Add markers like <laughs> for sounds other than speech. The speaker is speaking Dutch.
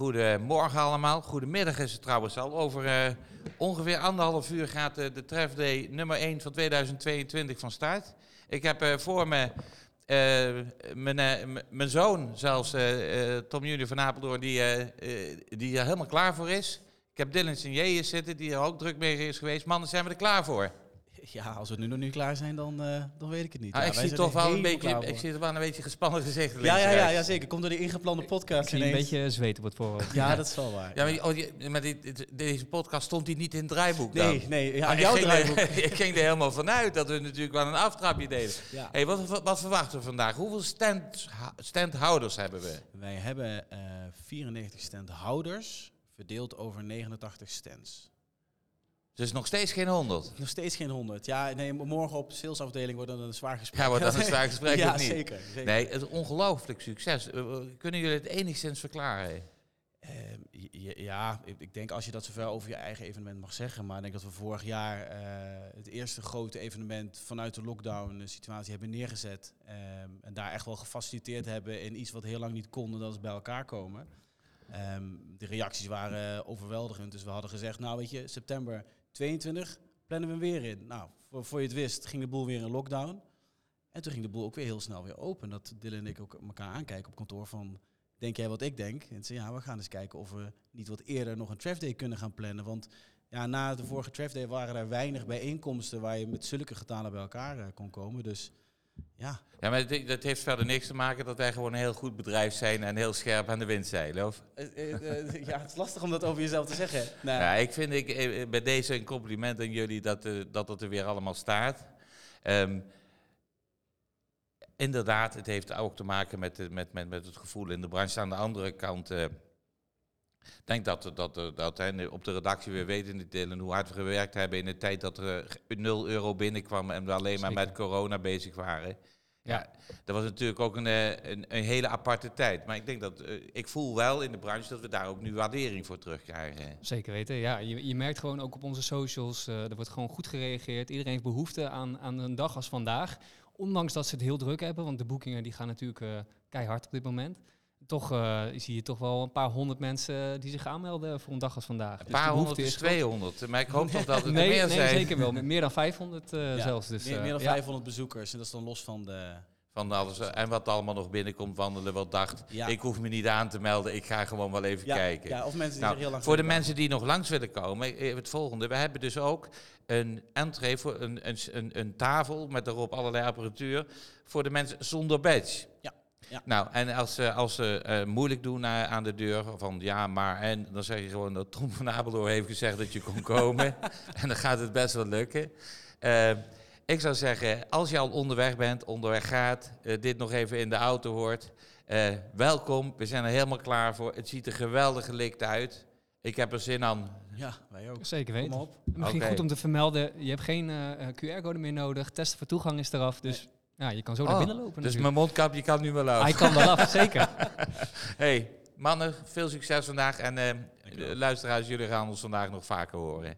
goedemorgen allemaal. Goedemiddag is het trouwens al. Over eh, ongeveer anderhalf uur gaat eh, de Tref Day nummer 1 van 2022 van start. Ik heb eh, voor me mijn, zoon, zelfs Tom Junior van Apeldoorn, die, die er helemaal klaar voor is. Ik heb Dylan Signé zitten, die er ook druk mee is geweest. Mannen, zijn we er klaar voor? <laughs> Ja, als we nu nog niet klaar zijn, dan, eh, dan weet ik het niet. Ah, Ja, ik wij zie zijn toch er wel een beetje, ik voor. zie er wel een beetje gespannen gezicht Ja, ja, ja, ja, zeker. Komt door de ingeplande podcast Ik zie een beetje zweet op het voorhoofd. Ja, dat is wel waar. Ja, maar, die- oh, die- maar die- deze podcast stond die niet in het draaiboek dan? Nee, nee. Ja, jouw ik, ging draaiboek. er, <laughs> ik ging er helemaal vanuit dat we natuurlijk wel een aftrapje deden. Ja. Hey, wat, wat, wat verwachten we vandaag? Hoeveel stand, standhouders hebben we? Wij hebben eh 94 standhouders, verdeeld over 89 stands. Dus nog steeds geen 100. Nog steeds geen 100. Ja, nee, morgen op de salesafdeling wordt dat een zwaar gesprek. Ja, wordt dat een zwaar <laughs> gesprek ja, niet? zeker. zeker. Nee, het is ongelooflijk succes. Eh, Kunnen jullie het enigszins verklaren? Ehm, ja, ik, denk als je dat zover over je eigen evenement mag zeggen. Maar ik denk dat we vorig jaar eh, het eerste grote evenement vanuit de lockdown situatie hebben neergezet. Ehm, en daar echt wel gefaciliteerd hebben in iets wat heel lang niet kon. En dat is bij elkaar komen. Ehm, de reacties waren overweldigend. Dus we hadden gezegd, nou weet je, september 22 plannen we hem weer in. Nou, voor, voor je het wist ging de boel weer in lockdown. En toen ging de boel ook weer heel snel weer open. Dat Dylan en ik ook elkaar aankijken op kantoor van denk jij wat ik denk? En zei, ja, we gaan eens kijken of we niet wat eerder nog een Tref Day kunnen gaan plannen. Want ja, na de vorige Tref Day waren er weinig bijeenkomsten waar je met zulke getalen bij elkaar eh, kon komen. Dus ja, Ja, maar dat heeft verder niks te maken dat wij gewoon een heel goed bedrijf zijn en heel scherp aan de wind zeilen, of? Eh, eh, eh, ja het is lastig om dat over jezelf te zeggen. Nou, Ja, ik vind ik, bij deze een compliment aan jullie dat, dat het er weer allemaal staat. Ehm, inderdaad, het heeft ook te maken met, met, met, met het gevoel in de branche. Aan de andere kant, ik denk dat, dat, dat, dat op de redactie weer weten niet delen hoe hard we gewerkt hebben in de tijd dat er eh, 0 euro binnenkwam en we alleen maar met corona bezig waren. Ja, Ja. dat was natuurlijk ook een, eh, een, een hele aparte tijd. Maar ik denk dat, eh, ik voel wel in de branche dat we daar ook nu waardering voor terugkrijgen. Zeker weten. Ja, je, je merkt gewoon ook op onze socials, eh, er wordt gewoon goed gereageerd. Iedereen heeft behoefte aan, aan een dag als vandaag. Ondanks dat ze het heel druk hebben, want de boekingen die gaan natuurlijk eh, keihard op dit moment. Toch eh, zie je toch wel een paar honderd mensen die zich aanmelden voor een dag als vandaag. Een Dus paar de honderd is groot. 200, maar ik hoop toch dat het er Nee, meer nee zijn. zeker wel. Met <laughs> meer dan 500 eh, ja, zelfs. Dus, meer, eh, meer dan ja. 500 bezoekers. En dat is dan los van de... Van alles, eh, en wat allemaal nog binnenkomt wandelen, wat dacht, Ja. ik hoef me niet aan te melden, ik ga gewoon wel even Ja, kijken. ja, of mensen die Nou, er heel lang voor de mensen die nog langs willen komen, eh, het volgende. We hebben dus ook een entree voor een, een, een, een tafel met daarop allerlei apparatuur voor de mensen zonder badge. Ja, ja. Nou, en als ze, als ze eh, moeilijk doen eh, aan de deur van ja, maar en, dan zeg je gewoon dat Tom van Apeldoorn heeft gezegd dat je kon <laughs> komen. en dan gaat het best wel lukken. Eh, ik zou zeggen, als je al onderweg bent, onderweg gaat, eh, dit nog even in de auto hoort, eh, welkom. We zijn er helemaal klaar voor. Het ziet er geweldig gelikt uit. Ik heb er zin aan. Ja, wij ook. Zeker Kom weten. op. Misschien goed om te vermelden, je hebt geen eh, eh, QR-code meer nodig. Testen voor toegang is eraf. Dus ja, je kan zo naar Oh, binnen lopen Dus natuurlijk. mijn mondkapje kan nu wel af. Hij kan wel af, zeker. <laughs> Hey, mannen, veel succes vandaag. En eh, luisteraars, jullie gaan ons vandaag nog vaker horen.